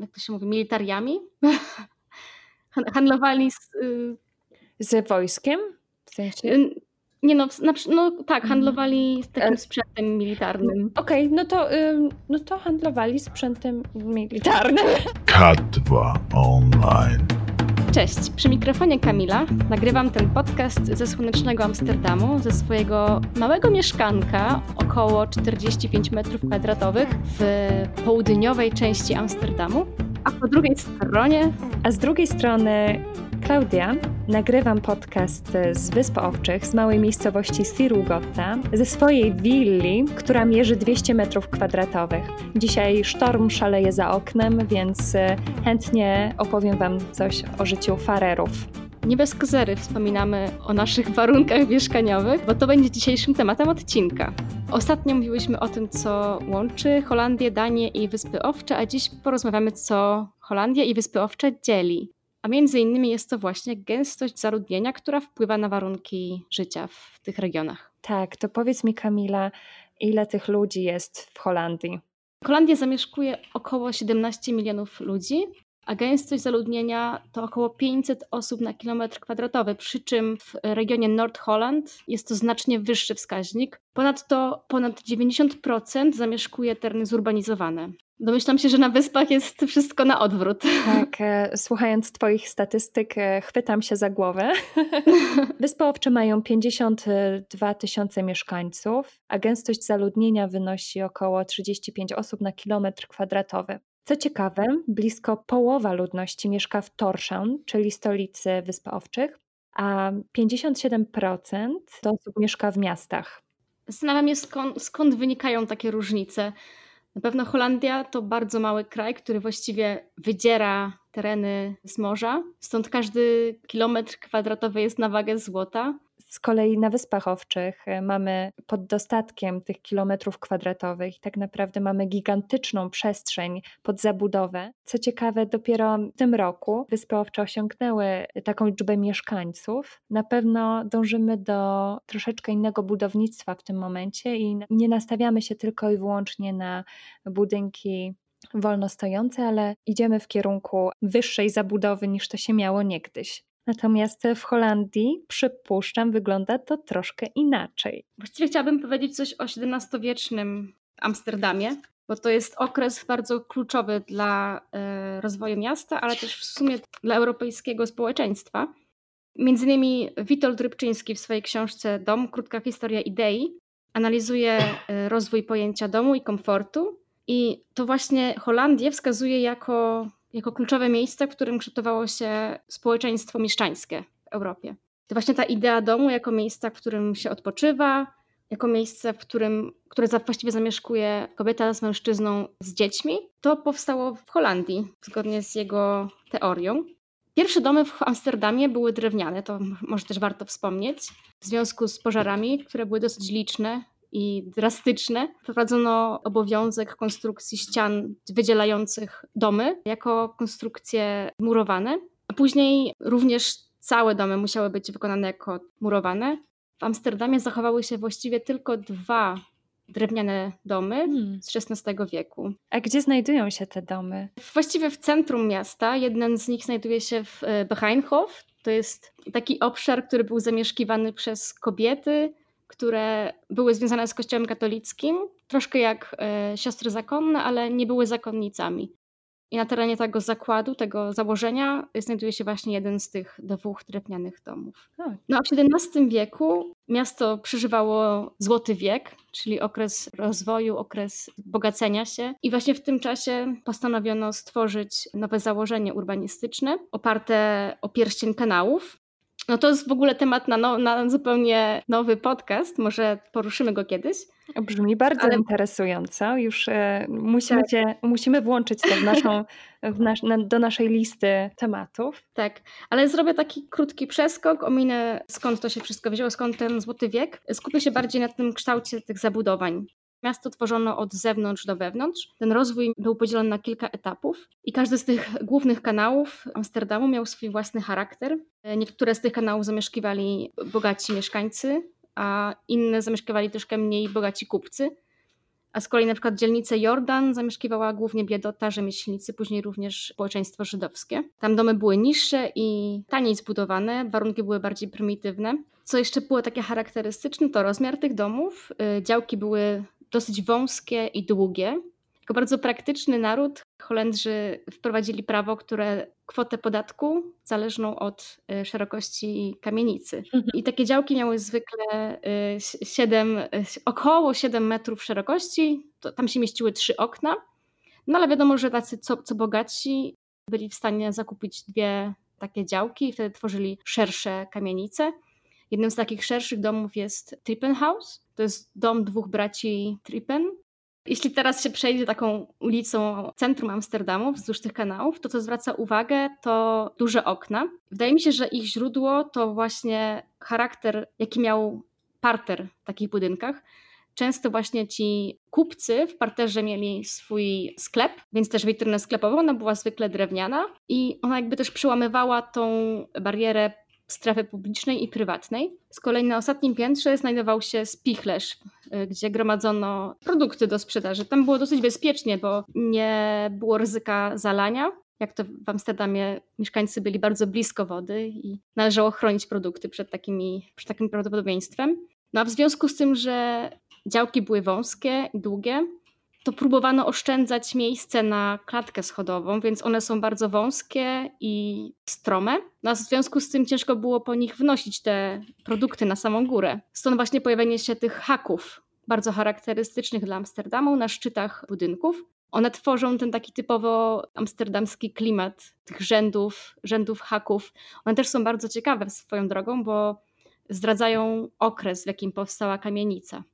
jak to się mówi, militariami. Handlowali z... Y, z wojskiem? W sensie? Nie no, na, no tak, handlowali z takim e, sprzętem militarnym. Okej, okay, no, to, no to handlowali sprzętem militarnym. Kat 2 online. Cześć, przy mikrofonie Kamila. Nagrywam ten podcast ze słonecznego Amsterdamu, ze swojego małego mieszkanka, około 45 m2 w południowej części Amsterdamu. A po drugiej stronie... A z drugiej strony Klaudia. Nagrywam podcast z Wysp Owczych, z małej miejscowości Sirugotta, ze swojej willi, która mierzy 200 metrów kwadratowych. Dzisiaj sztorm szaleje za oknem, więc e, chętnie opowiem Wam coś o życiu farerów. Nie bez kozery wspominamy o naszych warunkach mieszkaniowych, bo to będzie dzisiejszym tematem odcinka. Ostatnio mówiłyśmy o tym, co łączy Holandię, Danię i Wyspy Owcze, a dziś porozmawiamy, co Holandia i Wyspy Owcze dzieli. A między innymi jest to właśnie gęstość zaludnienia, która wpływa na warunki życia w tych regionach. Tak, to powiedz mi, Kamila, ile tych ludzi jest w Holandii? Holandię zamieszkuje około 17 milionów ludzi, a gęstość zaludnienia to około 500 osób na kilometr kwadratowy, przy czym w regionie Noord-Holland jest to znacznie wyższy wskaźnik. Ponadto ponad 90% zamieszkuje tereny zurbanizowane. Domyślam się, że na wyspach jest wszystko na odwrót. Tak, e, słuchając Twoich statystyk, e, chwytam się za głowę. Wyspy Owcze mają 52 tysiące mieszkańców, a gęstość zaludnienia wynosi około 35 osób na kilometr kwadratowy. Co ciekawe, blisko połowa ludności mieszka w Tórshavn, czyli stolicy Wysp Owczych, a 57% osób mieszka w miastach. Zastanawiam się, skąd, skąd wynikają takie różnice. Na pewno Holandia to bardzo mały kraj, który właściwie wydziera tereny z morza, stąd każdy kilometr kwadratowy jest na wagę złota. Z kolei na Wyspach Owczych e, mamy pod dostatkiem tych kilometrów kwadratowych tak naprawdę mamy gigantyczną przestrzeń pod zabudowę. Co ciekawe, dopiero w tym roku Wyspy Owcze osiągnęły taką liczbę mieszkańców. Na pewno dążymy do troszeczkę innego budownictwa w tym momencie i nie nastawiamy się tylko i wyłącznie na budynki wolno stojące, ale idziemy w kierunku wyższej zabudowy niż to się miało niegdyś. Natomiast w Holandii, przypuszczam, wygląda to troszkę inaczej. Właściwie chciałabym powiedzieć coś o XVII-wiecznym Amsterdamie, bo to jest okres bardzo kluczowy dla e, rozwoju miasta, ale też w sumie dla europejskiego społeczeństwa. Między innymi Witold Rybczyński w swojej książce Dom, krótka historia idei, analizuje e, rozwój pojęcia domu i komfortu. I to właśnie Holandię wskazuje jako jako kluczowe miejsce, w którym kształtowało się społeczeństwo mieszczańskie w Europie. To właśnie ta idea domu jako miejsca, w którym się odpoczywa, jako miejsce, w którym, które właściwie zamieszkuje kobieta z mężczyzną z dziećmi, to powstało w Holandii, zgodnie z jego teorią. Pierwsze domy w Amsterdamie były drewniane, to może też warto wspomnieć, w związku z pożarami, które były dosyć liczne i drastyczne, wprowadzono obowiązek konstrukcji ścian wydzielających domy jako konstrukcje murowane. A później również całe domy musiały być wykonane jako murowane. W Amsterdamie zachowały się właściwie tylko dwa drewniane domy hmm. z XVI wieku. A gdzie znajdują się te domy? Właściwie w centrum miasta. Jeden z nich znajduje się w e, Beheinhof. To jest taki obszar, który był zamieszkiwany przez kobiety, które były związane z Kościołem katolickim, troszkę jak e, siostry zakonne, ale nie były zakonnicami. I na terenie tego zakładu, tego założenia znajduje się właśnie jeden z tych dwóch drewnianych domów. Tak. No a w XVII wieku miasto przeżywało złoty wiek, czyli okres rozwoju, okres bogacenia się. I właśnie w tym czasie postanowiono stworzyć nowe założenie urbanistyczne oparte o pierścień kanałów, no to jest w ogóle temat na, no, na zupełnie nowy podcast. Może poruszymy go kiedyś. Brzmi bardzo Ale... interesująco. Już e, musimy, tak. cię, musimy włączyć to w naszą, w nas, na, do naszej listy tematów. Tak, ale zrobię taki krótki przeskok, ominę skąd to się wszystko wzięło, skąd ten złoty wiek. Skupię się bardziej na tym kształcie tych zabudowań. Miasto tworzono od zewnątrz do wewnątrz. Ten rozwój był podzielony na kilka etapów i każdy z tych głównych kanałów Amsterdamu miał swój własny charakter. Niektóre z tych kanałów zamieszkiwali bogaci mieszkańcy, a inne zamieszkiwali troszkę mniej bogaci kupcy. a z kolei na przykład dzielnicę Jordan zamieszkiwała głównie biedota, rzemieślnicy, później również społeczeństwo żydowskie. Tam domy były niższe i taniej zbudowane, warunki były bardziej prymitywne. Co jeszcze było takie charakterystyczne, to rozmiar tych domów. Y, działki były dosyć wąskie i długie. Jako bardzo praktyczny naród Holendrzy wprowadzili prawo, które kwotę podatku zależną od y, szerokości kamienicy. Mhm. I takie działki miały zwykle 7, y, około 7 metrów szerokości. To, tam się mieściły trzy okna. No ale wiadomo, że tacy co, co bogatsi byli w stanie zakupić dwie takie działki i wtedy tworzyli szersze kamienice. Jednym z takich szerszych domów jest Trippenhaus. To jest dom dwóch braci Trippen. Jeśli teraz się przejdzie taką ulicą centrum Amsterdamu, wzdłuż tych kanałów, to co zwraca uwagę, to duże okna. Wydaje mi się, że ich źródło to właśnie charakter, jaki miał parter w takich budynkach. Często właśnie ci kupcy w parterze mieli swój sklep, więc też witrynę sklepową, ona była zwykle drewniana i ona jakby też przełamywała tą barierę strefy publicznej i prywatnej. Z kolei na ostatnim piętrze znajdował się spichlerz, y, gdzie gromadzono produkty do sprzedaży. Tam było dosyć bezpiecznie, bo nie było ryzyka zalania. Jak to w Amsterdamie mieszkańcy byli bardzo blisko wody i należało chronić produkty przed, takimi, przed takim prawdopodobieństwem. No a w związku z tym, że działki były wąskie i długie, to próbowano oszczędzać miejsce na klatkę schodową, więc one są bardzo wąskie i strome. No, w związku z tym ciężko było po nich wnosić te produkty na samą górę. Stąd właśnie pojawienie się tych haków, bardzo charakterystycznych dla Amsterdamu, na szczytach budynków. One tworzą ten taki typowo amsterdamski klimat tych rzędów, rzędów haków. One też są bardzo ciekawe swoją drogą, bo zdradzają okres, w jakim powstała kamienica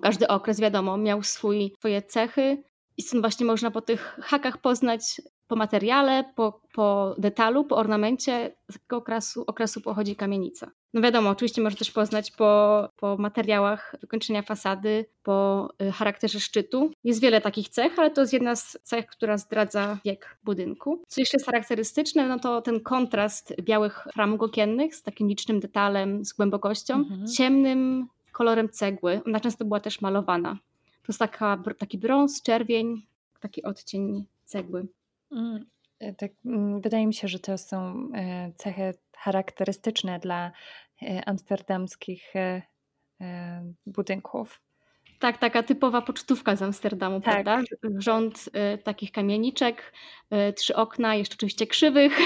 każdy okres, wiadomo, miał swój, swoje cechy i stąd właśnie można po tych hakach poznać po materiale, po, po detalu, po ornamencie, z jakiego okresu, okresu pochodzi kamienica. No wiadomo, oczywiście można też poznać po, po materiałach wykończenia fasady, po y, charakterze szczytu. Jest wiele takich cech, ale to jest jedna z cech, która zdradza wiek budynku. Co jeszcze jest charakterystyczne, no to ten kontrast białych framug okiennych z takim licznym detalem, z głębokością, mhm. ciemnym kolorem cegły. Ona często była też malowana. To jest taka, taki brąz, czerwień, taki odcień cegły. Mm, e, tak, mm, wydaje mi się, że to są e, cechy charakterystyczne dla e, amsterdamskich budynków. Tak, taka typowa pocztówka z Amsterdamu, tak. prawda? Rząd takich kamieniczek, trzy okna, jeszcze oczywiście krzywych,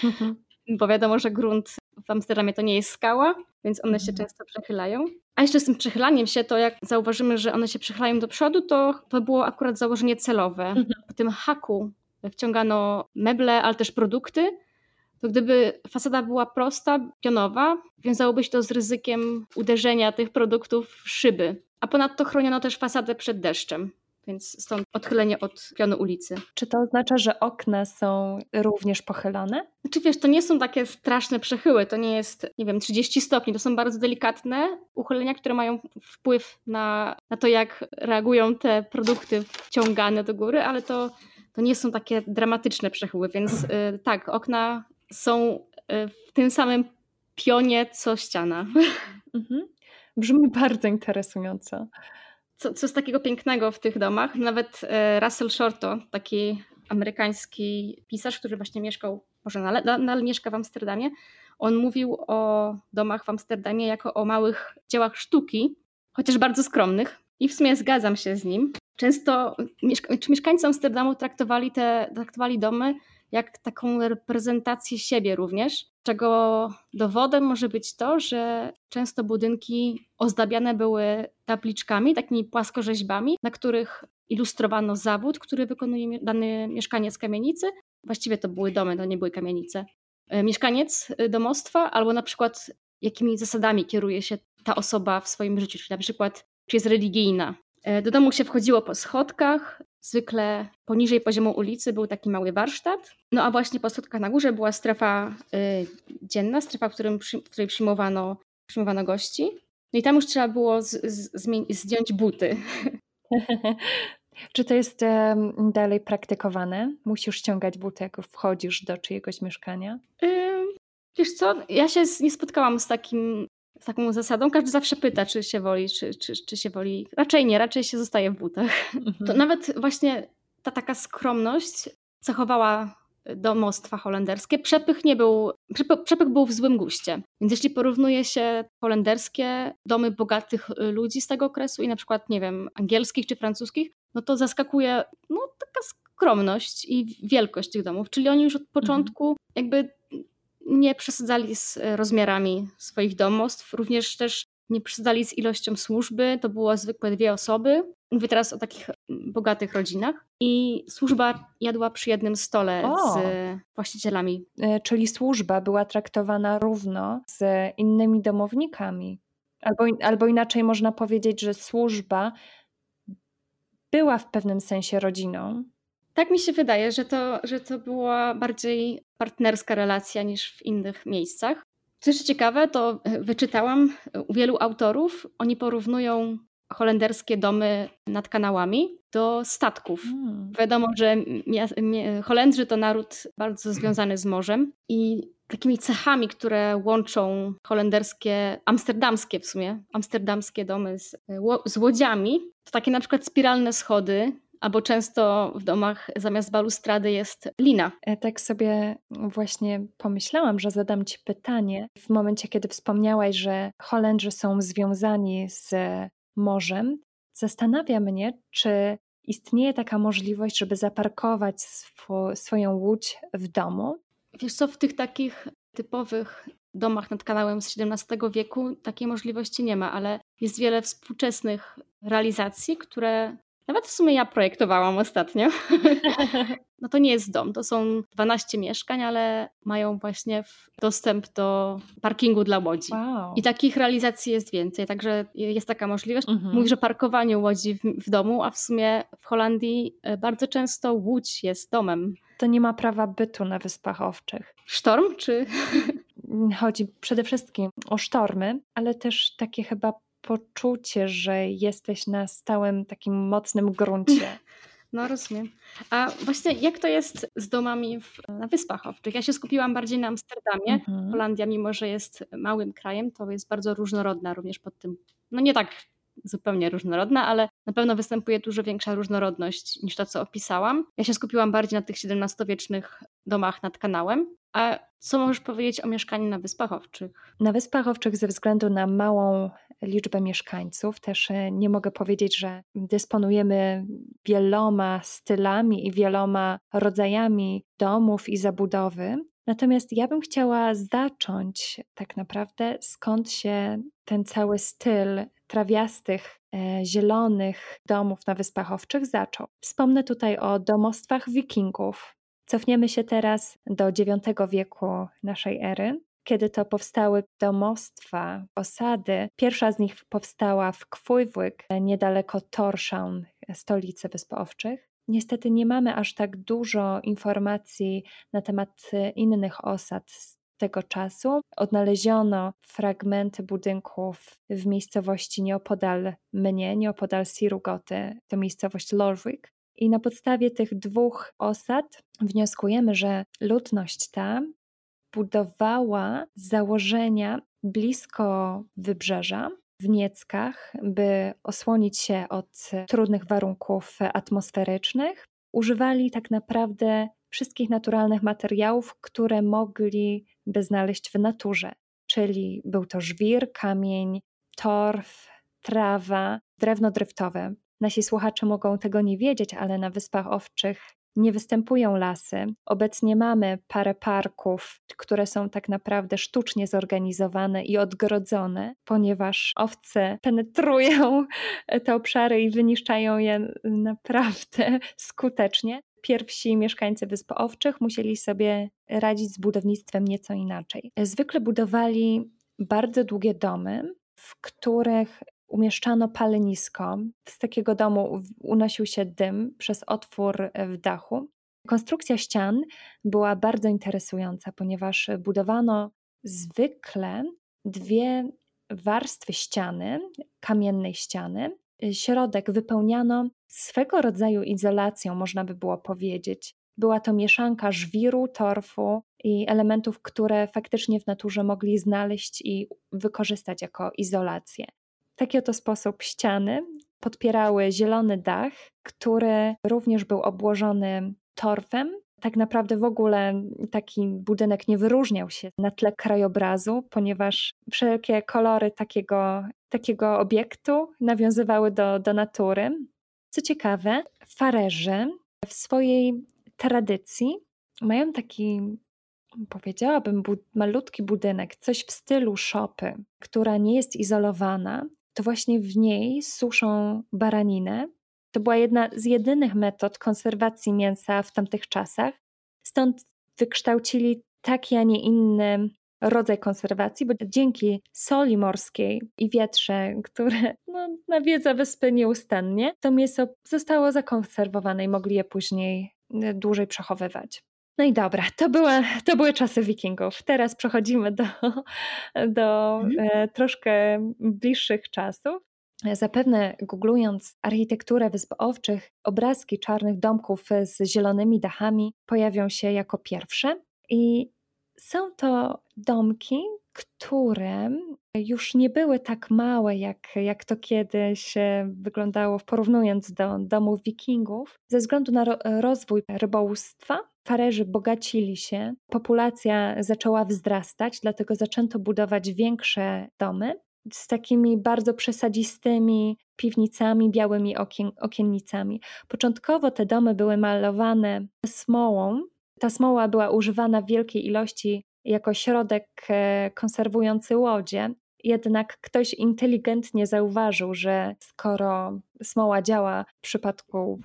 bo wiadomo, że grunt w Amsterdamie to nie jest skała, więc one się mhm. często przechylają. A jeszcze z tym przechylaniem się, to jak zauważymy, że one się przechylają do przodu, to to było akurat założenie celowe. Mhm. Po tym haku wciągano meble, ale też produkty. To gdyby fasada była prosta, pionowa, wiązałoby się to z ryzykiem uderzenia tych produktów w szyby. A ponadto chroniono też fasadę przed deszczem więc stąd odchylenie od pionu ulicy. Czy to oznacza, że okna są również pochylone? Znaczy wiesz, to nie są takie straszne przechyły, to nie jest, nie wiem, 30 stopni, to są bardzo delikatne uchylenia, które mają wpływ na, na to, jak reagują te produkty wciągane do góry, ale to, to nie są takie dramatyczne przechyły, więc y, tak, okna są y, w tym samym pionie, co ściana. Mhm. Brzmi bardzo interesująco co, co jest takiego pięknego w tych domach? Nawet e, Russell Shorto, taki amerykański pisarz, który właśnie mieszkał, może nadal mieszka w Amsterdamie, on mówił o domach w Amsterdamie jako o małych dziełach sztuki, chociaż bardzo skromnych. I w sumie zgadzam się z nim. Często mieszka mieszkańcy Amsterdamu traktowali te traktowali domy jak taką reprezentację siebie również, czego dowodem może być to, że często budynki ozdabiane były tabliczkami, takimi płaskorzeźbami, na których ilustrowano zawód, który wykonuje dany mieszkaniec kamienicy. Właściwie to były domy, to nie były kamienice. E, mieszkaniec e, domostwa, albo na przykład jakimi zasadami kieruje się ta osoba w swoim życiu, czyli na przykład czy jest religijna. E, do domu się wchodziło po schodkach, Zwykle poniżej poziomu ulicy był taki mały warsztat. No a właśnie po schodkach na górze była strefa y, dzienna, strefa, w, którym, w której przyjmowano, przyjmowano gości. No i tam już trzeba było z, z, zdjąć buty. Czy to jest dalej praktykowane? Musisz ściągać buty, jak wchodzisz do czyjegoś mieszkania? Yy, wiesz co, ja się nie spotkałam z takim z taką zasadą. Każdy zawsze pyta, czy się woli, czy, czy, czy się woli. Raczej nie, raczej się zostaje w butach. Mhm. To nawet właśnie ta taka skromność cechowała domostwa holenderskie. Przepych nie był, przepych był w złym guście. Więc jeśli porównuje się holenderskie domy bogatych ludzi z tego okresu i na przykład, nie wiem, angielskich czy francuskich, no to zaskakuje no, taka skromność i wielkość tych domów. Czyli oni już od początku mhm. jakby nie przesadzali z rozmiarami swoich domostw, również też nie przesadzali z ilością służby, to było zwykłe dwie osoby. Mówię teraz o takich bogatych rodzinach. I służba jadła przy jednym stole o. z właścicielami. E, czyli służba była traktowana równo z innymi domownikami. Albo, albo inaczej można powiedzieć, że służba była w pewnym sensie rodziną. Tak mi się wydaje, że to, że to była bardziej partnerska relacja niż w innych miejscach. Co jeszcze ciekawe, to wyczytałam u wielu autorów, oni porównują holenderskie domy nad kanałami do statków. Hmm. Wiadomo, że Holendrzy to naród bardzo związany z morzem i takimi cechami, które łączą holenderskie, amsterdamskie w sumie, amsterdamskie domy z, z łodziami, to takie na przykład spiralne schody, albo często w domach zamiast balustrady jest lina. Ja tak sobie właśnie pomyślałam, że zadam Ci pytanie w momencie, kiedy wspomniałaś, że Holendrzy są związani z morzem. Zastanawia mnie, czy istnieje taka możliwość, żeby zaparkować sw swoją łódź w domu. Wiesz co, w tych takich typowych domach nad kanałem z XVII wieku takiej możliwości nie ma, ale jest wiele współczesnych realizacji, które nawet w sumie ja projektowałam ostatnio. No to nie jest dom, to są 12 mieszkań, ale mają właśnie dostęp do parkingu dla łodzi. Wow. I takich realizacji jest więcej, także jest taka możliwość. Mhm. Mówisz o parkowaniu łodzi w, w domu, a w sumie w Holandii e, bardzo często łódź jest domem. To nie ma prawa bytu na Wyspach Owczych. Sztorm czy... Chodzi przede wszystkim o sztormy, ale też takie chyba poczucie, że jesteś na stałym takim mocnym gruncie. No rozumiem. A właśnie jak to jest z domami w, na Wyspach Owczych? Ja się skupiłam bardziej na Amsterdamie. Mhm. Holandia, mimo że jest małym krajem, to jest bardzo różnorodna również pod tym, no nie tak zupełnie różnorodna, ale na pewno występuje dużo większa różnorodność niż to, co opisałam. Ja się skupiłam bardziej na tych XVII-wiecznych domach nad kanałem. A co możesz powiedzieć o mieszkaniu na Wyspach Owczych? Na Wyspach Owczych ze względu na małą liczbę mieszkańców też e, nie mogę powiedzieć, że dysponujemy wieloma stylami i wieloma rodzajami domów i zabudowy. Natomiast ja bym chciała zacząć tak naprawdę skąd się ten cały styl trawiastych, e, zielonych domów na Wyspach Owczych zaczął. Wspomnę tutaj o domostwach wikingów. Cofniemy się teraz do IX wieku naszej ery, kiedy to powstały domostwa, osady. Pierwsza z nich powstała w Kwujwyk, niedaleko Torshavn, stolicy Wysp Owczych. Niestety nie mamy aż tak dużo informacji na temat innych osad z tego czasu. Odnaleziono fragmenty budynków w miejscowości nieopodal mnie, nieopodal Sirugoty, to miejscowość Lorwick. I na podstawie tych dwóch osad wnioskujemy, że ludność ta budowała założenia blisko wybrzeża, w Nieckach, by osłonić się od trudnych warunków atmosferycznych. Używali tak naprawdę wszystkich naturalnych materiałów, które mogliby znaleźć w naturze, czyli był to żwir, kamień, torf, trawa, drewno driftowe. Nasi słuchacze mogą tego nie wiedzieć, ale na Wyspach Owczych nie występują lasy. Obecnie mamy parę parków, które są tak naprawdę sztucznie zorganizowane i odgrodzone, ponieważ owce penetrują te obszary i wyniszczają je naprawdę skutecznie. Pierwsi mieszkańcy Wysp Owczych musieli sobie radzić z budownictwem nieco inaczej. Zwykle budowali bardzo długie domy, w których umieszczano palenisko. Z takiego domu unosił się dym przez otwór w dachu. Konstrukcja ścian była bardzo interesująca, ponieważ budowano zwykle dwie warstwy ściany, kamiennej ściany. Środek wypełniano swego rodzaju izolacją, można by było powiedzieć. Była to mieszanka żwiru, torfu i elementów, które faktycznie w naturze mogli znaleźć i wykorzystać jako izolację. Taki oto sposób ściany podpierały zielony dach, który również był obłożony torfem. Tak naprawdę w ogóle taki budynek nie wyróżniał się na tle krajobrazu, ponieważ wszelkie kolory takiego, takiego obiektu nawiązywały do, do natury. Co ciekawe, farerzy w swojej tradycji mają taki, powiedziałabym, malutki budynek, coś w stylu szopy, która nie jest izolowana, to właśnie w niej suszą baraninę. To była jedna z jedynych metod konserwacji mięsa w tamtych czasach. Stąd wykształcili taki, a nie inny rodzaj konserwacji, bo dzięki soli morskiej i wietrze, które no, nawiedza wyspy nieustannie, to mięso zostało zakonserwowane i mogli je później y, dłużej przechowywać. No i dobra, to, była, to były czasy wikingów. Teraz przechodzimy do, do mhm. E, troszkę bliższych czasów. Zapewne googlując architekturę Wysp Owczych, obrazki czarnych domków z zielonymi dachami pojawią się jako pierwsze. I są to domki, które już nie były tak małe, jak, jak to kiedyś wyglądało, porównując do domów wikingów. Ze względu na ro rozwój rybołówstwa, farerzy bogacili się, populacja zaczęła wzrastać, dlatego zaczęto budować większe domy z takimi bardzo przesadzistymi piwnicami, białymi okien, okiennicami. Początkowo te domy były malowane smołą, ta smoła była używana w wielkiej ilości jako środek e, konserwujący łodzie. Jednak ktoś inteligentnie zauważył, że skoro smoła działa w przypadku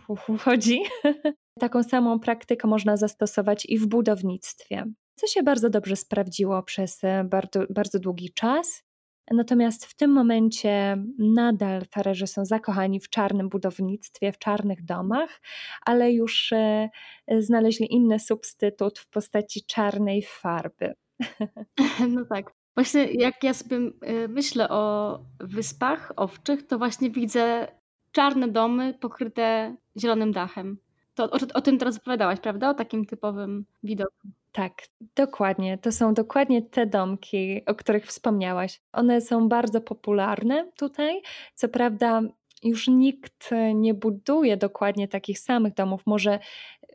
łodzi, taką samą praktykę można zastosować i w budownictwie. Co się bardzo dobrze sprawdziło przez e, bardzo, bardzo długi czas. Natomiast w tym momencie nadal farerzy są zakochani w czarnym budownictwie, w czarnych domach, ale już e, znaleźli inny substytut w postaci czarnej farby. No tak. Właśnie jak ja sobie e, myślę o wyspach owczych, to właśnie widzę czarne domy pokryte zielonym dachem. To o, o tym teraz opowiadałaś, prawda? O takim typowym widoku. Tak, dokładnie. To są dokładnie te domki, o których wspomniałaś. One są bardzo popularne tutaj. Co prawda, już nikt nie buduje dokładnie takich samych domów. Może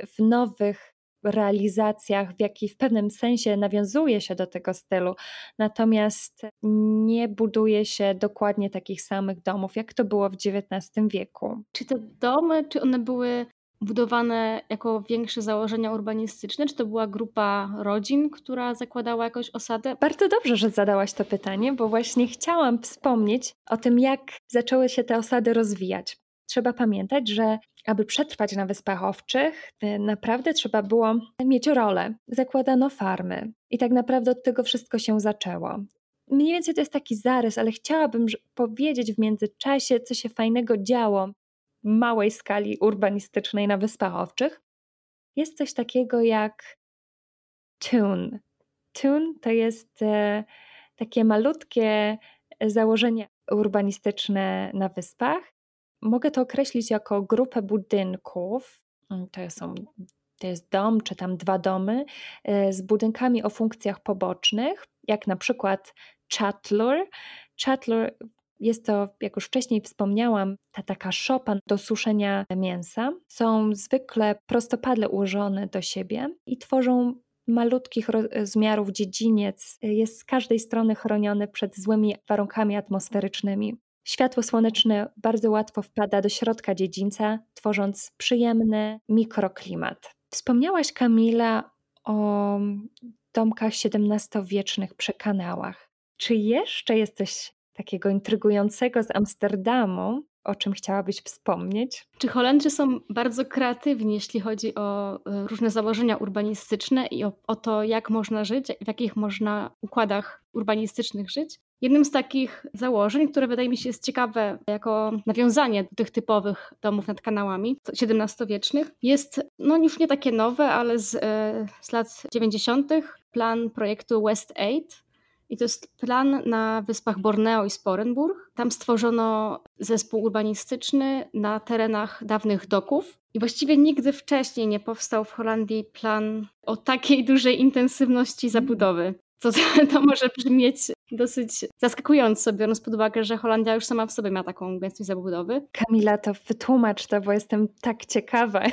w nowych realizacjach, w jaki w pewnym sensie nawiązuje się do tego stylu, natomiast nie buduje się dokładnie takich samych domów, jak to było w XIX wieku. Czy te domy, czy one były budowane jako większe założenia urbanistyczne? Czy to była grupa rodzin, która zakładała jakąś osadę? Bardzo dobrze, że zadałaś to pytanie, bo właśnie chciałam wspomnieć o tym, jak zaczęły się te osady rozwijać. Trzeba pamiętać, że aby przetrwać na Wyspach Owczych, y, naprawdę trzeba było mieć rolę. Zakładano farmy i tak naprawdę od tego wszystko się zaczęło. Mniej więcej to jest taki zarys, ale chciałabym powiedzieć w międzyczasie, co się fajnego działo małej skali urbanistycznej na Wyspach Owczych, jest coś takiego jak tune. Tune to jest e, takie malutkie założenie urbanistyczne na wyspach. Mogę to określić jako grupę budynków. Mm, to, są, to jest dom, czy tam dwa domy, e, z budynkami o funkcjach pobocznych, jak na przykład Chatler. Chatler jest to, jak już wcześniej wspomniałam, ta taka szopa do suszenia mięsa. Są zwykle prostopadle ułożone do siebie i tworzą malutkich rozmiarów dziedziniec. Jest z każdej strony chroniony przed złymi warunkami atmosferycznymi. Światło słoneczne bardzo łatwo wpada do środka dziedzińca, tworząc przyjemny mikroklimat. Wspomniałaś, Kamila, o domkach XVII-wiecznych przy kanałach. Czy jeszcze jest coś takiego intrygującego z Amsterdamu, o czym chciałabyś wspomnieć? Czy Holendrzy są bardzo kreatywni, jeśli chodzi o e, różne założenia urbanistyczne i o, o, to, jak można żyć, w jakich można układach urbanistycznych żyć? Jednym z takich założeń, które wydaje mi się jest ciekawe jako nawiązanie do tych typowych domów nad kanałami XVII-wiecznych, jest no już nie takie nowe, ale z, e, z lat 90. plan projektu West 8, I to jest plan na wyspach Borneo i Sporenburg. Tam stworzono zespół urbanistyczny na terenach dawnych doków. I właściwie nigdy wcześniej nie powstał w Holandii plan o takiej dużej intensywności zabudowy. To, to może brzmieć dosyć zaskakująco, biorąc pod uwagę, że Holandia już sama w sobie ma taką gęstość zabudowy. Kamila, to wytłumacz to, bo jestem tak ciekawa.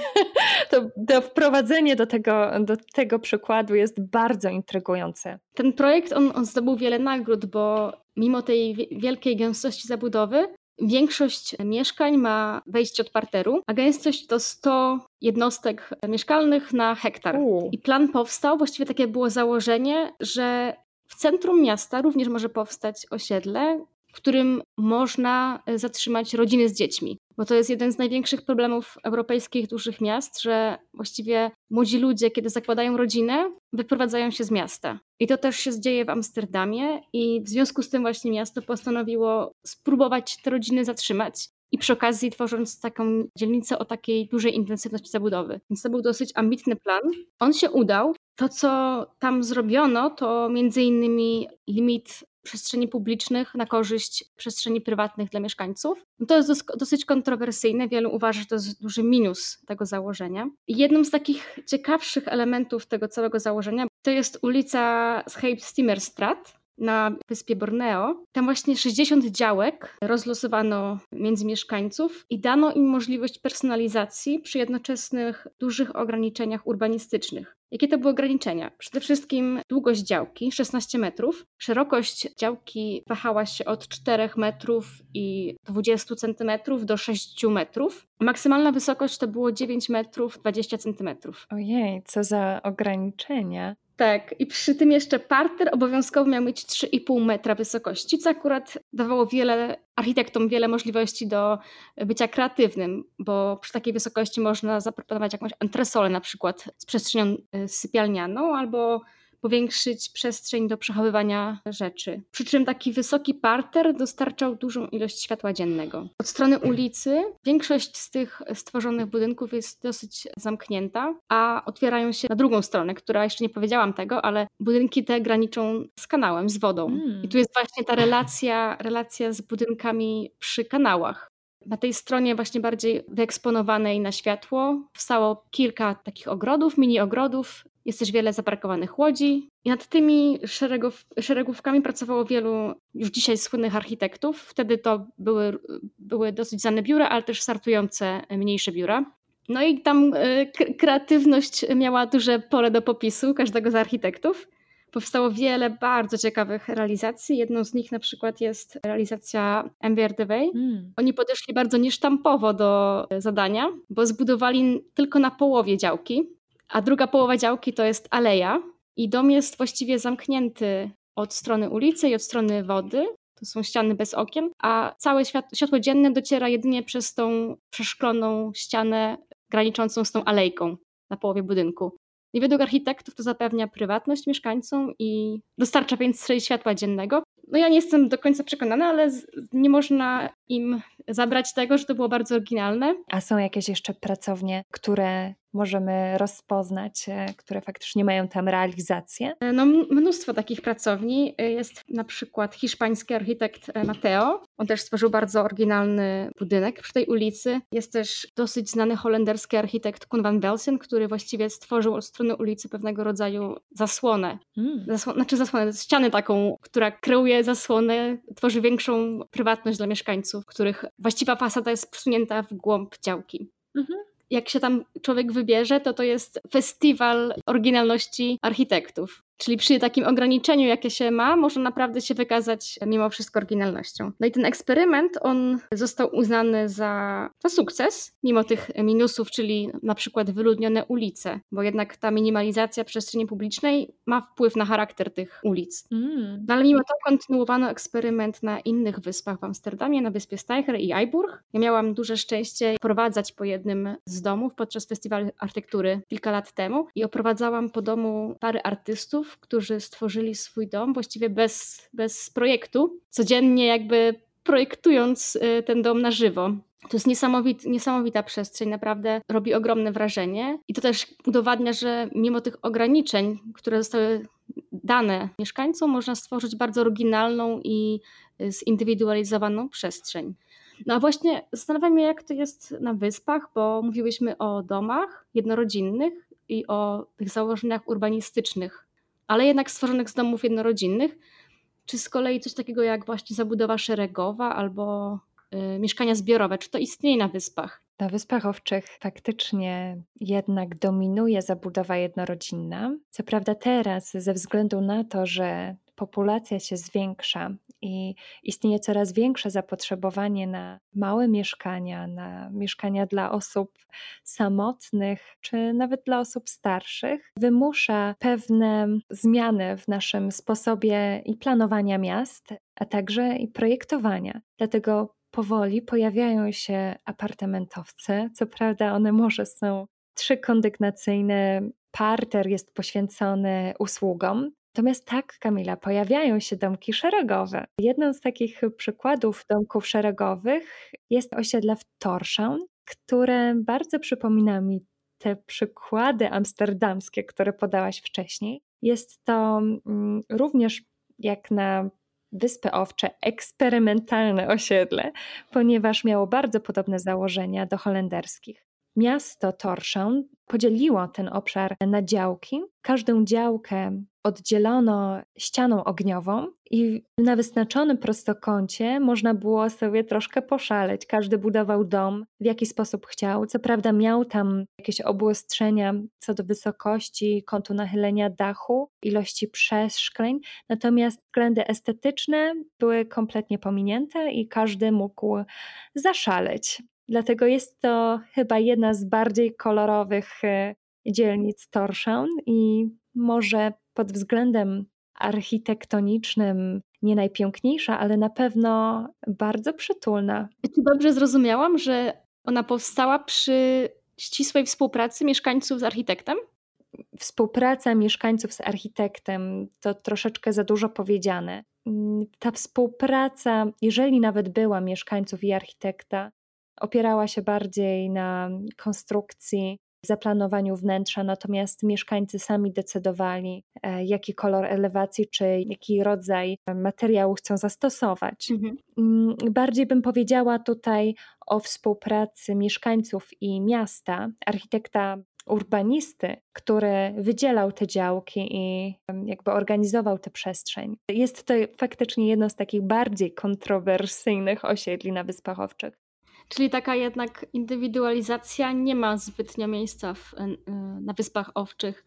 To, to wprowadzenie do tego, do tego przykładu jest bardzo intrygujące. Ten projekt, on, on zdobył wiele nagród, bo mimo tej wielkiej gęstości zabudowy, Większość mieszkań ma wejście od parteru, a gęstość to 100 jednostek mieszkalnych na hektar. U. I plan powstał, właściwie takie było założenie, że centrum miasta również może powstać osiedle, w którym można e, zatrzymać rodziny z dziećmi. Bo to jest jeden z największych problemów europejskich dużych miast, że właściwie młodzi ludzie, kiedy zakładają rodzinę, wyprowadzają się z miasta. I to też się dzieje w Amsterdamie, i w związku z tym właśnie miasto postanowiło spróbować te rodziny zatrzymać. I przy okazji tworząc taką dzielnicę o takiej dużej intensywności zabudowy. Więc to był dosyć ambitny plan. On się udał. To, co tam zrobiono, to między innymi limit przestrzeni publicznych na korzyść przestrzeni prywatnych dla mieszkańców. No to jest dosyć kontrowersyjne. Wielu uważa, że to jest duży minus tego założenia. Jednym z takich ciekawszych elementów tego całego założenia to jest ulica Scheepstimmerstraat, na wyspie Borneo. Tam właśnie 60 działek rozlosowano między mieszkańców i dano im możliwość personalizacji przy jednoczesnych dużych ograniczeniach urbanistycznych. Jakie to były ograniczenia? Przede wszystkim długość działki 16 metrów, szerokość działki wahała się od 4 metrów i 20 centymetrów do 6 metrów. Maksymalna wysokość to było 9 metrów 20 centymetrów. Ojej, co za ograniczenia. Tak, i przy tym jeszcze parter obowiązkowo miał mieć 3,5 metra wysokości, co akurat dawało wiele architektom wiele możliwości do bycia kreatywnym, bo przy takiej wysokości można zaproponować jakąś antresolę na przykład z przestrzenią y, sypialnianą albo powiększyć przestrzeń do przechowywania rzeczy. Przy czym taki wysoki parter dostarczał dużą ilość światła dziennego. Od strony ulicy większość z tych stworzonych budynków jest dosyć zamknięta, a otwierają się na drugą stronę, która jeszcze nie powiedziałam tego, ale budynki te graniczą z kanałem, z wodą. Mm. I tu jest właśnie ta relacja, relacja z budynkami przy kanałach. Na tej stronie właśnie bardziej wyeksponowanej na światło wstało kilka takich ogrodów, mini ogrodów jest też wiele zaparkowanych łodzi. I nad tymi szeregów, szeregówkami pracowało wielu już dzisiaj słynnych architektów. Wtedy to były, były dosyć znane biura, ale też startujące mniejsze biura. No i tam e, kreatywność miała duże pole do popisu każdego z architektów. Powstało wiele bardzo ciekawych realizacji. Jedną z nich na przykład jest realizacja MWRDW. Hmm. Oni podeszli bardzo niesztampowo do zadania, bo zbudowali tylko na połowie działki a druga połowa działki to jest aleja i dom jest właściwie zamknięty od strony ulicy i od strony wody. To są ściany bez okien, a całe światło dzienne dociera jedynie przez tą przeszkloną ścianę graniczącą z tą alejką na połowie budynku. I według architektów to zapewnia prywatność mieszkańcom i dostarcza więcej światła dziennego. No ja nie jestem do końca przekonana, ale nie można im zabrać tego, że to było bardzo oryginalne. A są jakieś jeszcze pracownie, które możemy rozpoznać, e, które faktycznie mają tam realizację? E, no, mnóstwo takich pracowni. E, jest na przykład hiszpański architekt Mateo. On też stworzył bardzo oryginalny budynek przy tej ulicy. Jest też dosyć znany holenderski architekt Koen van Velsen, który właściwie stworzył od strony ulicy pewnego rodzaju zasłonę. Hmm. Znaczy zasłonę, ścianę taką, która kreuje zasłonę, tworzy większą prywatność dla mieszkańców, których właściwa fasada jest przesunięta w głąb działki. Mhm jak się tam człowiek wybierze, to to jest festiwal oryginalności architektów. Czyli przy takim ograniczeniu, jakie się ma, można naprawdę się wykazać mimo wszystko oryginalnością. No i ten eksperyment, on został uznany za, za sukces, mimo tych minusów, czyli na przykład wyludnione ulice, bo jednak ta minimalizacja przestrzeni publicznej ma wpływ na charakter tych ulic. Mm. No ale mimo to kontynuowano eksperyment na innych wyspach w Amsterdamie, na wyspie Steicher i Eiburg. Ja miałam duże szczęście prowadzać po jednym z domów podczas festiwalu architektury kilka lat temu i oprowadzałam po domu pary artystów, którzy stworzyli swój dom właściwie bez, bez projektu, codziennie jakby projektując y, ten dom na żywo. To jest niesamowit, niesamowita przestrzeń, naprawdę robi ogromne wrażenie. I to też udowadnia, że mimo tych ograniczeń, które zostały dane mieszkańcom, można stworzyć bardzo oryginalną i zindywidualizowaną przestrzeń. No a właśnie zastanawiam się, jak to jest na wyspach, bo mówiłyśmy o domach jednorodzinnych i o tych założeniach urbanistycznych, ale jednak stworzonych z domów jednorodzinnych. Czy z kolei coś takiego jak właśnie zabudowa szeregowa albo y, mieszkania zbiorowe, czy to istnieje na wyspach? Na Wyspach Owczych faktycznie jednak dominuje zabudowa jednorodzinna. Co prawda teraz, ze względu na to, że populacja się zwiększa i istnieje coraz większe zapotrzebowanie na małe mieszkania, na mieszkania dla osób samotnych, czy nawet dla osób starszych, wymusza pewne zmiany w naszym sposobie i planowania miast, a także i projektowania. Dlatego powoli pojawiają się apartamentowce. Co prawda, one może są trzykondygnacyjne, parter jest poświęcony usługom. Natomiast tak, Kamila, pojawiają się domki szeregowe. Jedną z takich przykładów domków szeregowych jest osiedle w Torshavn, które bardzo przypomina mi te przykłady amsterdamskie, które podałaś wcześniej. Jest to mm, również jak na Wyspy Owcze eksperymentalne osiedle, ponieważ miało bardzo podobne założenia do holenderskich. Miasto Torshavn podzieliło ten obszar na działki. Każdą działkę oddzielono ścianą ogniową i na wyznaczonym prostokącie można było sobie troszkę poszaleć. Każdy budował dom w jaki sposób chciał. Co prawda miał tam jakieś obłostrzenia co do wysokości, kątu nachylenia dachu, ilości przeszkleń, natomiast względy estetyczne były kompletnie pominięte i każdy mógł zaszaleć. Dlatego jest to chyba jedna z bardziej kolorowych e, dzielnic Torshavn i może pod względem architektonicznym nie najpiękniejsza, ale na pewno bardzo przytulna. Czy dobrze zrozumiałam, że ona powstała przy ścisłej współpracy mieszkańców z architektem? Współpraca mieszkańców z architektem to troszeczkę za dużo powiedziane. Mm, ta współpraca, jeżeli nawet była mieszkańców i architekta, opierała się bardziej na konstrukcji, zaplanowaniu wnętrza, natomiast mieszkańcy sami decydowali, e, jaki kolor elewacji czy jaki rodzaj materiału chcą zastosować. Mhm. Mm, bardziej bym powiedziała tutaj o współpracy mieszkańców i miasta, architekta urbanisty, który wydzielał te działki i jakby organizował tę przestrzeń. Jest to faktycznie jedno z takich bardziej kontrowersyjnych osiedli na Wyspach Owczych. Czyli taka jednak indywidualizacja nie ma zbytnio miejsca w, e, na Wyspach Owczych.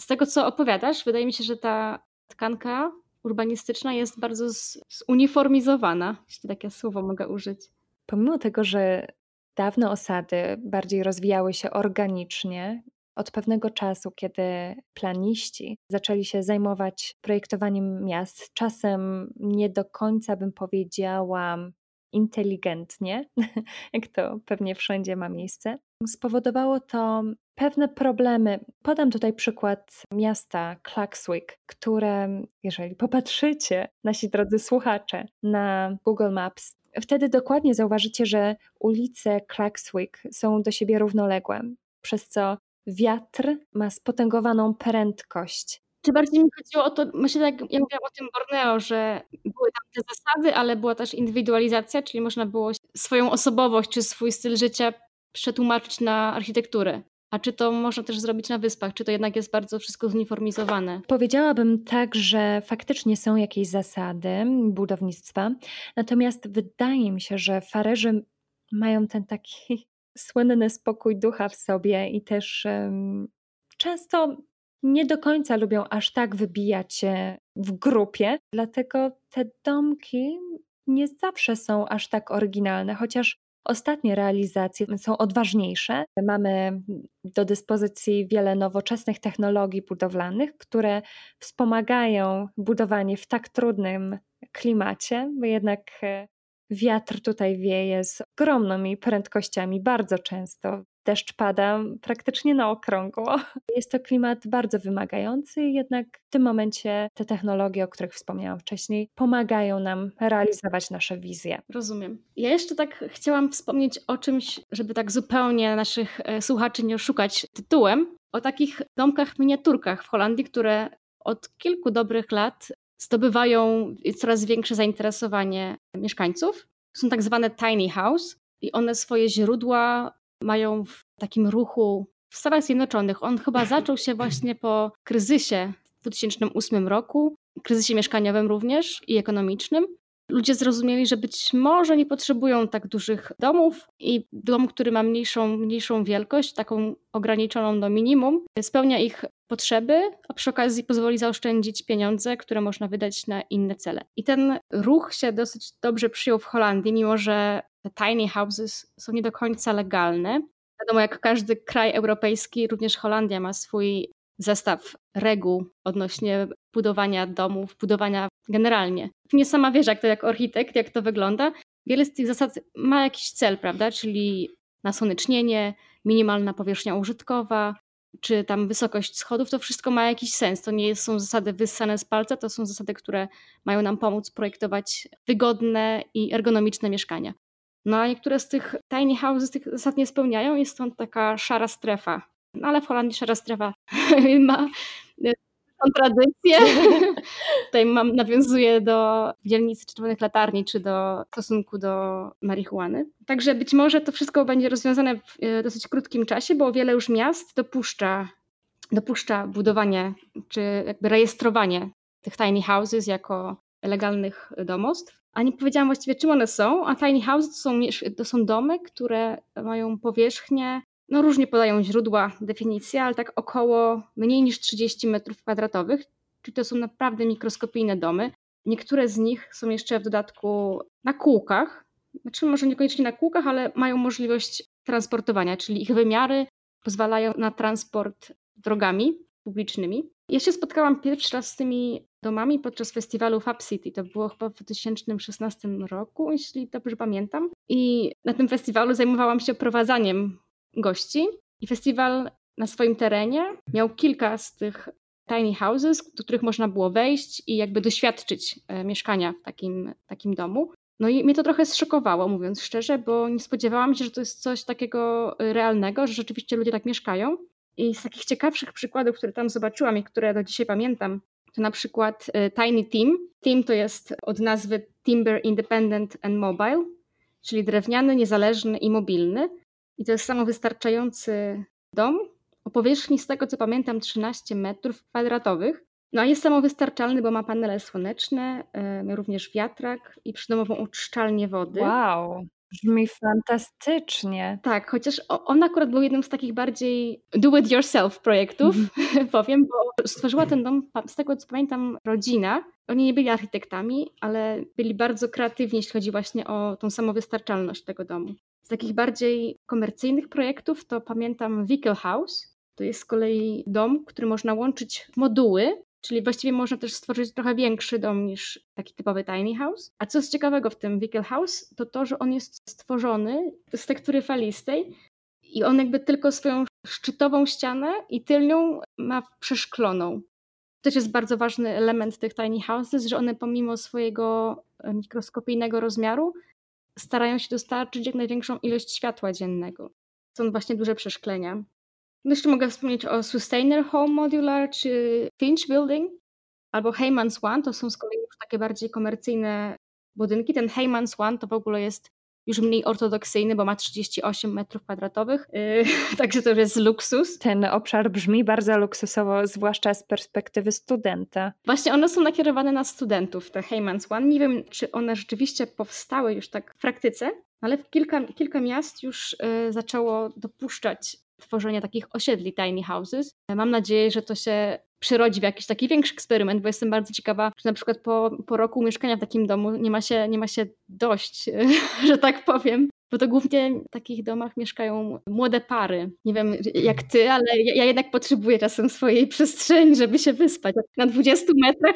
Z tego, co opowiadasz, wydaje mi się, że ta tkanka urbanistyczna jest bardzo zuniformizowana, jeśli takie słowo mogę użyć. Pomimo tego, że dawne osady bardziej rozwijały się organicznie, od pewnego czasu, kiedy planiści zaczęli się zajmować projektowaniem miast, czasem nie do końca bym powiedziała inteligentnie, jak to pewnie wszędzie ma miejsce. Spowodowało to pewne problemy. Podam tutaj przykład miasta Klakswick, które, jeżeli popatrzycie, nasi drodzy słuchacze, na Google Maps, wtedy dokładnie zauważycie, że ulice Klakswick są do siebie równoległe, przez co wiatr ma spotęgowaną prędkość. Czy bardziej mi chodziło o to, myślę, jak ja mówiłam o tym Borneo, że były tam te zasady, ale była też indywidualizacja, czyli można było swoją osobowość czy swój styl życia przetłumaczyć na architekturę. A czy to można też zrobić na wyspach? Czy to jednak jest bardzo wszystko zuniformizowane? Powiedziałabym tak, że faktycznie są jakieś zasady budownictwa, natomiast wydaje mi się, że farerzy mają ten taki słynny spokój ducha w sobie i też um, często nie do końca lubią aż tak wybijać się w grupie, dlatego te domki nie zawsze są aż tak oryginalne, chociaż ostatnie realizacje są odważniejsze. Mamy do dyspozycji wiele nowoczesnych technologii budowlanych, które wspomagają budowanie w tak trudnym klimacie, bo jednak e, wiatr tutaj wieje z ogromnymi prędkościami bardzo często deszcz pada praktycznie na okrągło. Jest to klimat bardzo wymagający, jednak w tym momencie te technologie, o których wspomniałam wcześniej, pomagają nam realizować nasze wizje. Rozumiem. Ja jeszcze tak chciałam wspomnieć o czymś, żeby tak zupełnie naszych e, słuchaczy nie oszukać tytułem, o takich domkach miniaturkach w Holandii, które od kilku dobrych lat zdobywają coraz większe zainteresowanie mieszkańców. Są tak zwane tiny house i one swoje źródła mają w takim ruchu w Stanach Zjednoczonych. On chyba zaczął się właśnie po kryzysie w 2008 roku, kryzysie mieszkaniowym również i ekonomicznym ludzie zrozumieli, że być może nie potrzebują tak dużych domów i dom, który ma mniejszą, mniejszą wielkość, taką ograniczoną do minimum, spełnia ich potrzeby, a przy okazji pozwoli zaoszczędzić pieniądze, które można wydać na inne cele. I ten ruch się dosyć dobrze przyjął w Holandii, mimo że te tiny houses są nie do końca legalne. Wiadomo, jak każdy kraj europejski, również Holandia ma swój zestaw reguł odnośnie budowania domów, budowania generalnie. Nie sama wiesz, jak to jak architekt, jak to wygląda. Wiele z tych zasad ma jakiś cel, prawda? Czyli nasłonecznienie, minimalna powierzchnia użytkowa, czy tam wysokość schodów, to wszystko ma jakiś sens. To nie są zasady wyssane z palca, to są zasady, które mają nam pomóc projektować wygodne i ergonomiczne mieszkania. No a niektóre z tych tiny houses tych zasad nie spełniają, jest stąd taka szara strefa. No ale w Holandii szara strefa ma tradycję. Tutaj mam, nawiązuję do dzielnicy Czerwonych Latarni, czy do stosunku do marihuany. Także być może to wszystko będzie rozwiązane w e, dosyć krótkim czasie, bo wiele już miast dopuszcza, dopuszcza budowanie, czy jakby rejestrowanie tych tiny houses jako legalnych domostw. A nie powiedziałam właściwie, czym one są. A tiny houses to są, to są domy, które mają powierzchnię no różnie podają źródła definicja, ale tak około mniej niż 30 metrów kwadratowych, czyli to są naprawdę mikroskopijne domy. Niektóre z nich są jeszcze w dodatku na kółkach, znaczy może niekoniecznie na kółkach, ale mają możliwość transportowania, czyli ich wymiary pozwalają na transport drogami publicznymi. Ja się spotkałam pierwszy raz z tymi domami podczas festiwalu Fab City. To było chyba w 2016 roku, jeśli dobrze pamiętam. I na tym festiwalu zajmowałam się prowadzaniem gości i festiwal na swoim terenie miał kilka z tych tiny houses, do których można było wejść i jakby doświadczyć e, mieszkania w takim, takim domu. No i mnie to trochę zszokowało, mówiąc szczerze, bo nie spodziewałam się, że to jest coś takiego e, realnego, że rzeczywiście ludzie tak mieszkają. I z takich ciekawszych przykładów, które tam zobaczyłam i które do dzisiaj pamiętam, to na przykład e, Tiny Team. Team to jest od nazwy Timber Independent and Mobile, czyli drewniany, niezależny i mobilny. I to jest samowystarczający dom o powierzchni, z tego co pamiętam, 13 metrów kwadratowych. No a jest samowystarczalny, bo ma panele słoneczne, yy, również wiatrak i przydomową uczczalnię wody. Wow, brzmi fantastycznie. Tak, chociaż on akurat był jednym z takich bardziej do-it-yourself projektów, mm. powiem, bo stworzyła ten dom, z tego co pamiętam, rodzina. Oni nie byli architektami, ale byli bardzo kreatywni, jeśli chodzi właśnie o tą samowystarczalność tego domu. Z takich bardziej komercyjnych projektów to pamiętam Vehicle House. To jest z kolei dom, który można łączyć moduły, czyli właściwie można też stworzyć trochę większy dom niż taki typowy tiny house. A co jest ciekawego w tym Vehicle House, to to, że on jest stworzony z tektury falistej i on jakby tylko swoją szczytową ścianę i tylnią ma przeszkloną. To też jest bardzo ważny element tych tiny houses, że one pomimo swojego e, mikroskopijnego rozmiaru starają się dostarczyć jak największą ilość światła dziennego. Są właśnie duże przeszklenia. No jeszcze mogę wspomnieć o Sustainer Home Modular czy Finch Building albo Heyman's One. To są z kolei już takie bardziej komercyjne budynki. Ten Heyman's One to w ogóle jest już mniej ortodoksyjny, bo ma 38 metrów kwadratowych, yy, także to już jest luksus. Ten obszar brzmi bardzo luksusowo, zwłaszcza z perspektywy studenta. Właśnie one są nakierowane na studentów, te Heymans One. Nie wiem, czy one rzeczywiście powstały już tak w praktyce, ale kilka, kilka miast już yy, zaczęło dopuszczać tworzenie takich osiedli tiny houses. Mam nadzieję, że to się przyrodzi w jakiś taki większy eksperyment, bo jestem bardzo ciekawa, czy na przykład po, po roku mieszkania w takim domu nie ma się, nie ma się dość, że tak powiem. Bo to głównie w takich domach mieszkają młode pary. Nie wiem jak ty, ale ja, ja jednak potrzebuję czasem swojej przestrzeni, żeby się wyspać. Na 20 metrach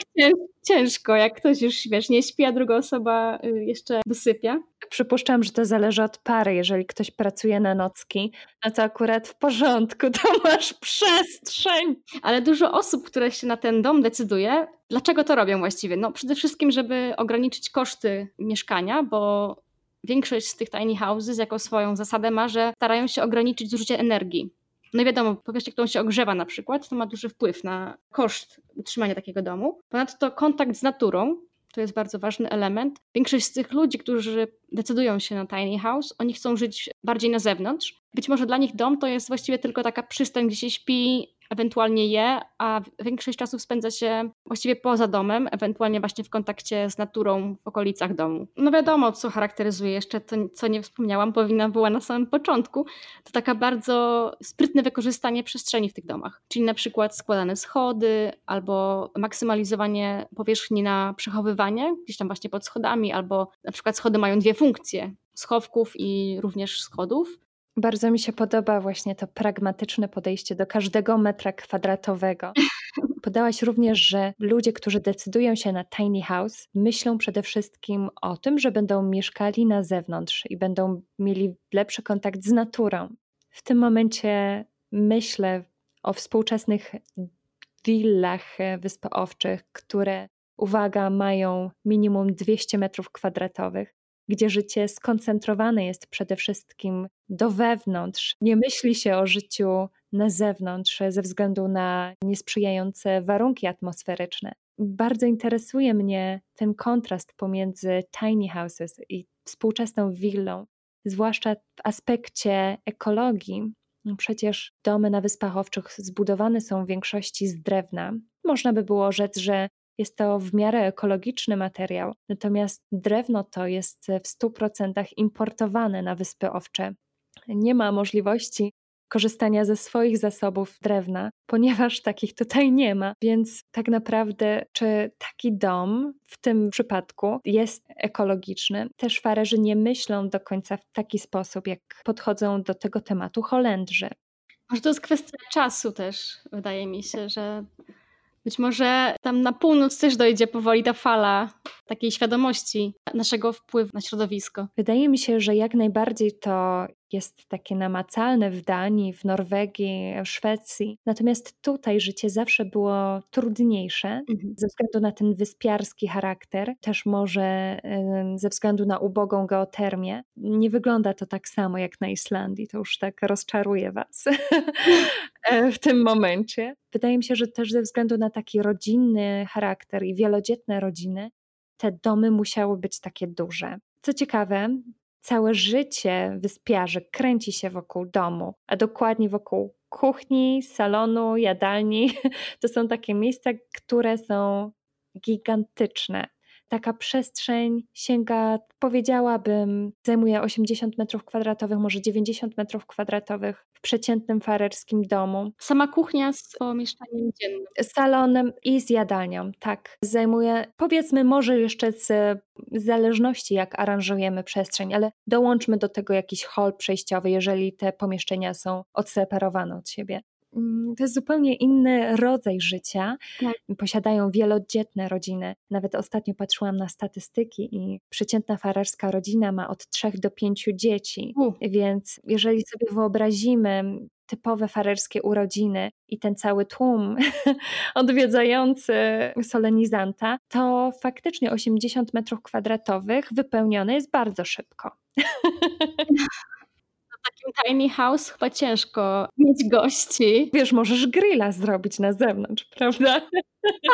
ciężko, jak ktoś już wiesz, nie śpi, a druga osoba y, jeszcze dosypia. Przypuszczam, że to zależy od pary. Jeżeli ktoś pracuje na nocki, no to akurat w porządku, to masz przestrzeń. Ale dużo osób, które się na ten dom decyduje, dlaczego to robią właściwie? No przede wszystkim, żeby ograniczyć koszty mieszkania, bo większość z tych tiny houses jako swoją zasadę ma, że starają się ograniczyć zużycie energii. No i wiadomo, powierzchnia, którą się ogrzewa na przykład, to ma duży wpływ na koszt utrzymania takiego domu. Ponadto kontakt z naturą, to jest bardzo ważny element. Większość z tych ludzi, którzy decydują się na tiny house, oni chcą żyć bardziej na zewnątrz. Być może dla nich dom to jest właściwie tylko taka przystań, gdzie się śpi, ewentualnie je, a większość czasu spędza się właściwie poza domem, ewentualnie właśnie w kontakcie z naturą w okolicach domu. No wiadomo, co charakteryzuje jeszcze, to, co nie wspomniałam, powinna była na samym początku, to taka bardzo sprytne wykorzystanie przestrzeni w tych domach. Czyli na przykład składane schody albo maksymalizowanie powierzchni na przechowywanie, gdzieś tam właśnie pod schodami, albo na przykład schody mają dwie funkcje, schowków i również schodów. Bardzo mi się podoba właśnie to pragmatyczne podejście do każdego metra kwadratowego. Podałaś również, że ludzie, którzy decydują się na tiny house, myślą przede wszystkim o tym, że będą mieszkali na zewnątrz i będą mieli lepszy kontakt z naturą. W tym momencie myślę o współczesnych willach wyspowczych, które, uwaga, mają minimum 200 metrów kwadratowych gdzie życie skoncentrowane jest przede wszystkim do wewnątrz. Nie myśli się o życiu na zewnątrz ze względu na niesprzyjające warunki atmosferyczne. Bardzo interesuje mnie ten kontrast pomiędzy tiny houses i współczesną willą, zwłaszcza w aspekcie ekologii. Przecież domy na Wyspach Owczych zbudowane są w większości z drewna. Można by było rzec, że jest to w miarę ekologiczny materiał, natomiast drewno to jest w 100% importowane na Wyspy Owcze. Nie ma możliwości korzystania ze swoich zasobów drewna, ponieważ takich tutaj nie ma. Więc tak naprawdę, czy taki dom w tym przypadku jest ekologiczny? Też farerzy nie myślą do końca w taki sposób, jak podchodzą do tego tematu Holendrzy. Może to jest kwestia czasu też, wydaje mi się, że być może tam na północ też dojdzie powoli ta fala takiej świadomości naszego wpływu na środowisko. Wydaje mi się, że jak najbardziej to jest takie namacalne w Danii, w Norwegii, w Szwecji. Natomiast tutaj życie zawsze było trudniejsze mhm. ze względu na ten wyspiarski charakter, też może ze względu na ubogą geotermię. Nie wygląda to tak samo jak na Islandii, to już tak rozczaruje Was e, w tym momencie. Wydaje mi się, że też ze względu na taki rodzinny charakter i wielodzietne rodziny, te domy musiały być takie duże. Co ciekawe, całe życie wyspiarzy kręci się wokół domu, a dokładnie wokół kuchni, salonu, jadalni. To są takie miejsca, które są gigantyczne taka przestrzeń sięga, powiedziałabym, zajmuje 80 metrów kwadratowych, może 90 metrów kwadratowych w przeciętnym farerskim domu. Sama kuchnia z pomieszczeniem dziennym. Z salonem i z jadalnią, tak. Zajmuje, powiedzmy, może jeszcze z, z zależności, jak aranżujemy przestrzeń, ale dołączmy do tego jakiś hol przejściowy, jeżeli te pomieszczenia są odseparowane od siebie. Mm, to jest zupełnie inny rodzaj życia. Tak. Posiadają wielodzietne rodziny. Nawet ostatnio patrzyłam na statystyki i przeciętna farerska rodzina ma od trzech do pięciu dzieci. U. Więc jeżeli sobie wyobrazimy typowe farerskie urodziny i ten cały tłum odwiedzający solenizanta, to faktycznie 80 metrów kwadratowych wypełnione jest bardzo szybko. takim tiny house chyba ciężko mieć gości. Wiesz, możesz grilla zrobić na zewnątrz, prawda?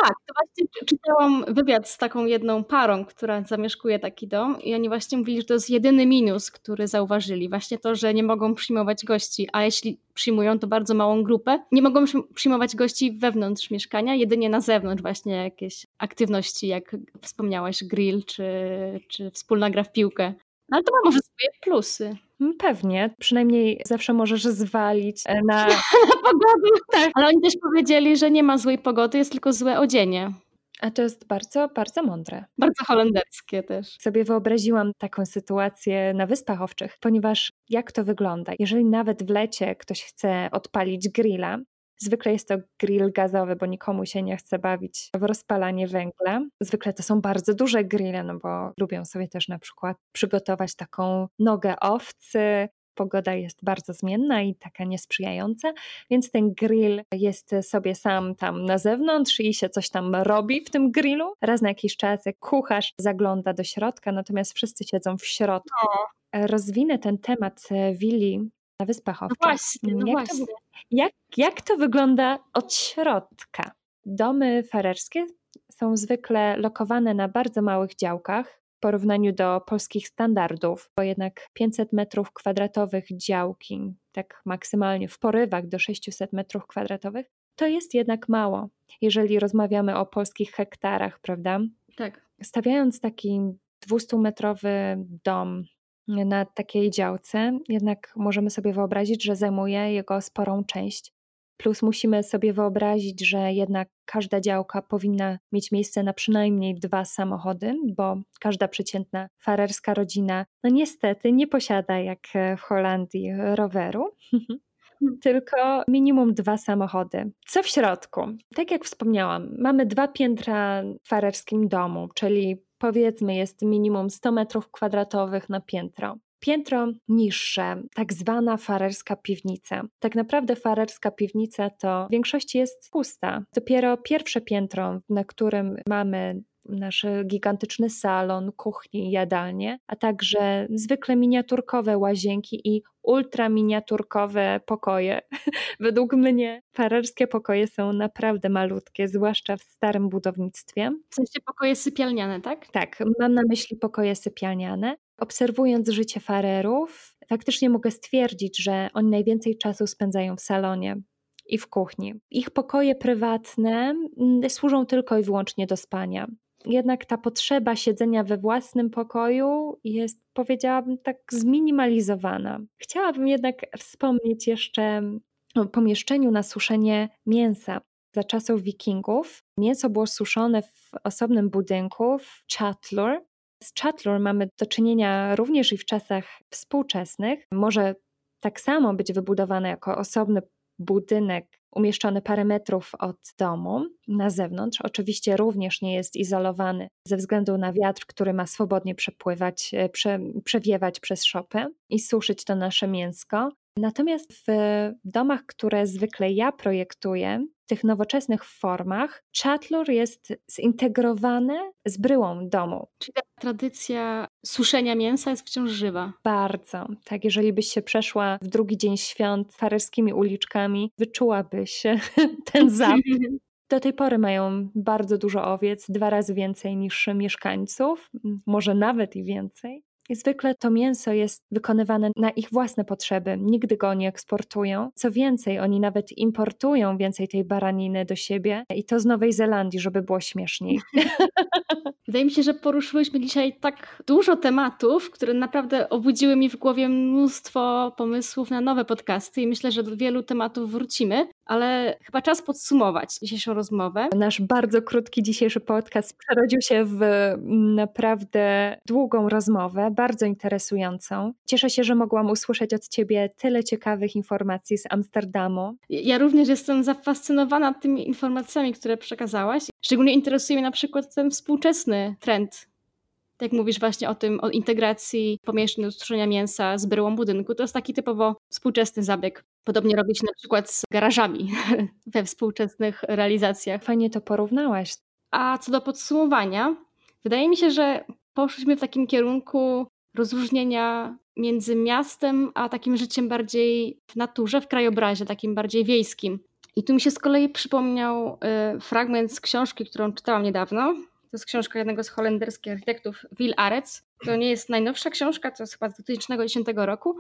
Tak, to właśnie czytałam wywiad z taką jedną parą, która zamieszkuje taki dom i oni właśnie mówili, że to jest jedyny minus, który zauważyli. Właśnie to, że nie mogą przyjmować gości, a jeśli przyjmują, to bardzo małą grupę. Nie mogą przyjmować gości wewnątrz mieszkania, jedynie na zewnątrz właśnie jakieś aktywności, jak wspomniałaś, grill czy, czy wspólna gra w piłkę. No ale to ma może swoje plusy. Mm, pewnie, przynajmniej zawsze możesz zwalić e, na, na pogodę. Tak. Ale oni też powiedzieli, że nie ma złej pogody, jest tylko złe odzienie. A to jest bardzo, bardzo mądre. Bardzo holenderskie też. Sobie wyobraziłam taką sytuację na Wyspach Owczych, ponieważ jak to wygląda? Jeżeli nawet w lecie ktoś chce odpalić grilla, Zwykle jest to grill gazowy, bo nikomu się nie chce bawić w rozpalanie węgla. Zwykle to są bardzo duże grille, no bo lubią sobie też na przykład przygotować taką nogę owcy, pogoda jest bardzo zmienna i taka niesprzyjająca, więc ten grill jest sobie sam tam na zewnątrz i się coś tam robi w tym grillu. Raz na jakiś czas kucharz zagląda do środka, natomiast wszyscy siedzą w środku. Rozwinę ten temat willi na Wyspach No Owczych. właśnie, no jak, właśnie. To, jak, jak to wygląda od środka? Domy farerskie są zwykle lokowane na bardzo małych działkach w porównaniu do polskich standardów, bo jednak 500 metrów kwadratowych działki, tak maksymalnie w porywach do 600 metrów kwadratowych, to jest jednak mało, jeżeli rozmawiamy o polskich hektarach, prawda? Tak. Stawiając taki 200-metrowy dom na takiej działce, jednak możemy sobie wyobrazić, że zajmuje jego sporą część. Plus musimy sobie wyobrazić, że jednak każda działka powinna mieć miejsce na przynajmniej dwa samochody, bo każda przeciętna farerska rodzina, no niestety, nie posiada jak w Holandii roweru. Tylko minimum dwa samochody. Co w środku? Tak jak wspomniałam, mamy dwa piętra w farerskim domu, czyli powiedzmy jest minimum 100 metrów kwadratowych na piętro. Piętro niższe, tak zwana farerska piwnica. Tak naprawdę farerska piwnica to w większości jest pusta. Dopiero pierwsze piętro, na którym mamy nasz gigantyczny salon, kuchni, jadalnie, a także zwykle miniaturkowe łazienki i ultra miniaturkowe pokoje. Według mnie farerskie pokoje są naprawdę malutkie, zwłaszcza w starym budownictwie. W sensie pokoje sypialniane, tak? Tak, mam na myśli pokoje sypialniane. Obserwując życie farerów, faktycznie mogę stwierdzić, że oni najwięcej czasu spędzają w salonie i w kuchni. Ich pokoje prywatne służą tylko i wyłącznie do spania jednak ta potrzeba siedzenia we własnym pokoju jest, powiedziałabym, tak zminimalizowana. Chciałabym jednak wspomnieć jeszcze o pomieszczeniu na suszenie mięsa. Za czasów wikingów mięso było suszone w osobnym budynku w Chatlur. Z Chatlur mamy do czynienia również i w czasach współczesnych. Może tak samo być wybudowane jako osobny budynek umieszczony parę metrów od domu na zewnątrz. Oczywiście również nie jest izolowany ze względu na wiatr, który ma swobodnie przepływać, e, prze, przewiewać przez szopę i suszyć to nasze mięsko. Natomiast w domach, które zwykle ja projektuję, w tych nowoczesnych formach, czatlur jest zintegrowany z bryłą domu. Czyli ta tradycja suszenia mięsa jest wciąż żywa. Bardzo. Tak, jeżeli byś się przeszła w drugi dzień świąt farerskimi uliczkami, wyczułabyś ten zapach. Do tej pory mają bardzo dużo owiec, dwa razy więcej niż mieszkańców, może nawet i więcej. Zwykle to mięso jest wykonywane na ich własne potrzeby, nigdy go nie eksportują. Co więcej, oni nawet importują więcej tej baraniny do siebie i to z Nowej Zelandii, żeby było śmieszniej. Wydaje mi się, że poruszyłyśmy dzisiaj tak dużo tematów, które naprawdę obudziły mi w głowie mnóstwo pomysłów na nowe podcasty i myślę, że do wielu tematów wrócimy, ale chyba czas podsumować dzisiejszą rozmowę. Nasz bardzo krótki dzisiejszy podcast przerodził się w naprawdę długą rozmowę, bardzo interesującą. Cieszę się, że mogłam usłyszeć od Ciebie tyle ciekawych informacji z Amsterdamu. Ja również jestem zafascynowana tymi informacjami, które przekazałaś. Szczególnie interesuje mnie na przykład ten współczesny trend jak mówisz właśnie o tym, o integracji pomieszczeń do suszenia mięsa z bryłą budynku, to jest taki typowo współczesny zabieg. Podobnie robi się na przykład z garażami we współczesnych realizacjach. Fajnie to porównałaś. A co do podsumowania, wydaje mi się, że poszliśmy w takim kierunku rozróżnienia między miastem a takim życiem bardziej w naturze, w krajobrazie, takim bardziej wiejskim. I tu mi się z kolei przypomniał y, fragment z książki, którą czytałam niedawno. To jest książka jednego z holenderskich architektów, Will Arets. To nie jest najnowsza książka, to jest chyba z 2010 roku,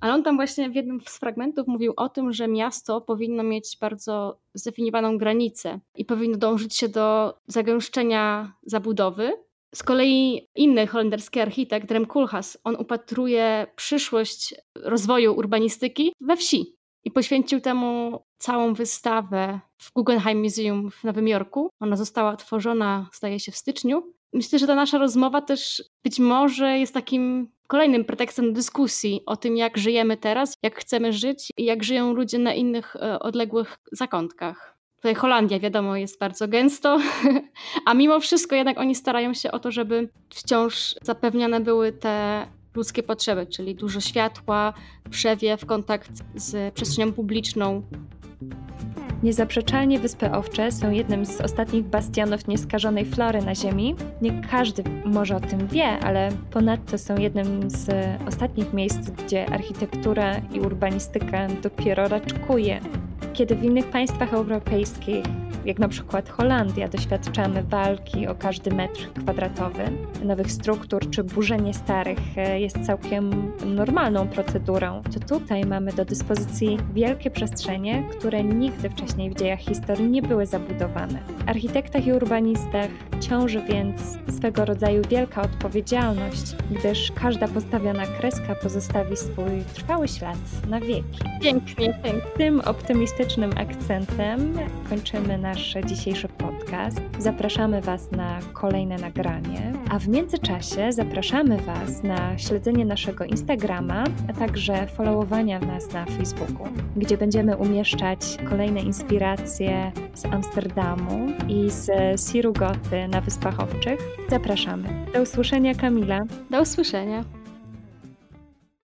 ale on tam właśnie w jednym z fragmentów mówił o tym, że miasto powinno mieć bardzo zdefiniowaną granicę i powinno dążyć się do zagęszczenia zabudowy. Z kolei inny holenderski architekt, Rem Koolhaas, on upatruje przyszłość rozwoju urbanistyki we wsi i poświęcił temu całą wystawę w Guggenheim Museum w Nowym Jorku. Ona została tworzona, zdaje się, w styczniu. Myślę, że ta nasza rozmowa też być może jest takim kolejnym pretekstem do dyskusji o tym, jak żyjemy teraz, jak chcemy żyć i jak żyją ludzie na innych e, odległych zakątkach. Tutaj Holandia, wiadomo, jest bardzo gęsto, a mimo wszystko jednak oni starają się o to, żeby wciąż zapewniane były te ludzkie potrzeby, czyli dużo światła, przewiew, kontakt z przestrzenią publiczną. Niezaprzeczalnie Wyspy Owcze są jednym z ostatnich bastionów nieskażonej flory na Ziemi. Nie każdy może o tym wie, ale ponadto są jednym z ostatnich miejsc, gdzie architektura i urbanistyka dopiero raczkuje. Kiedy w innych państwach europejskich jak na przykład Holandia, doświadczamy walki o każdy metr kwadratowy nowych struktur, czy burzenie starych e, jest całkiem normalną procedurą, to tutaj mamy do dyspozycji wielkie przestrzenie, które nigdy wcześniej w dziejach historii nie były zabudowane. Architektach i urbanistach ciąży więc swego rodzaju wielka odpowiedzialność, gdyż każda postawiona kreska pozostawi swój trwały ślad na wieki. Pięknie, pięknie. Tym optymistycznym akcentem kończymy nasz dzisiejszy podcast. Zapraszamy Was na kolejne nagranie, a w międzyczasie zapraszamy Was na śledzenie naszego Instagrama, a także followowania nas na Facebooku, gdzie będziemy umieszczać kolejne inspiracje z Amsterdamu i z Sirugoty na Wyspach Owczych. Zapraszamy. Do usłyszenia, Kamila. Do usłyszenia.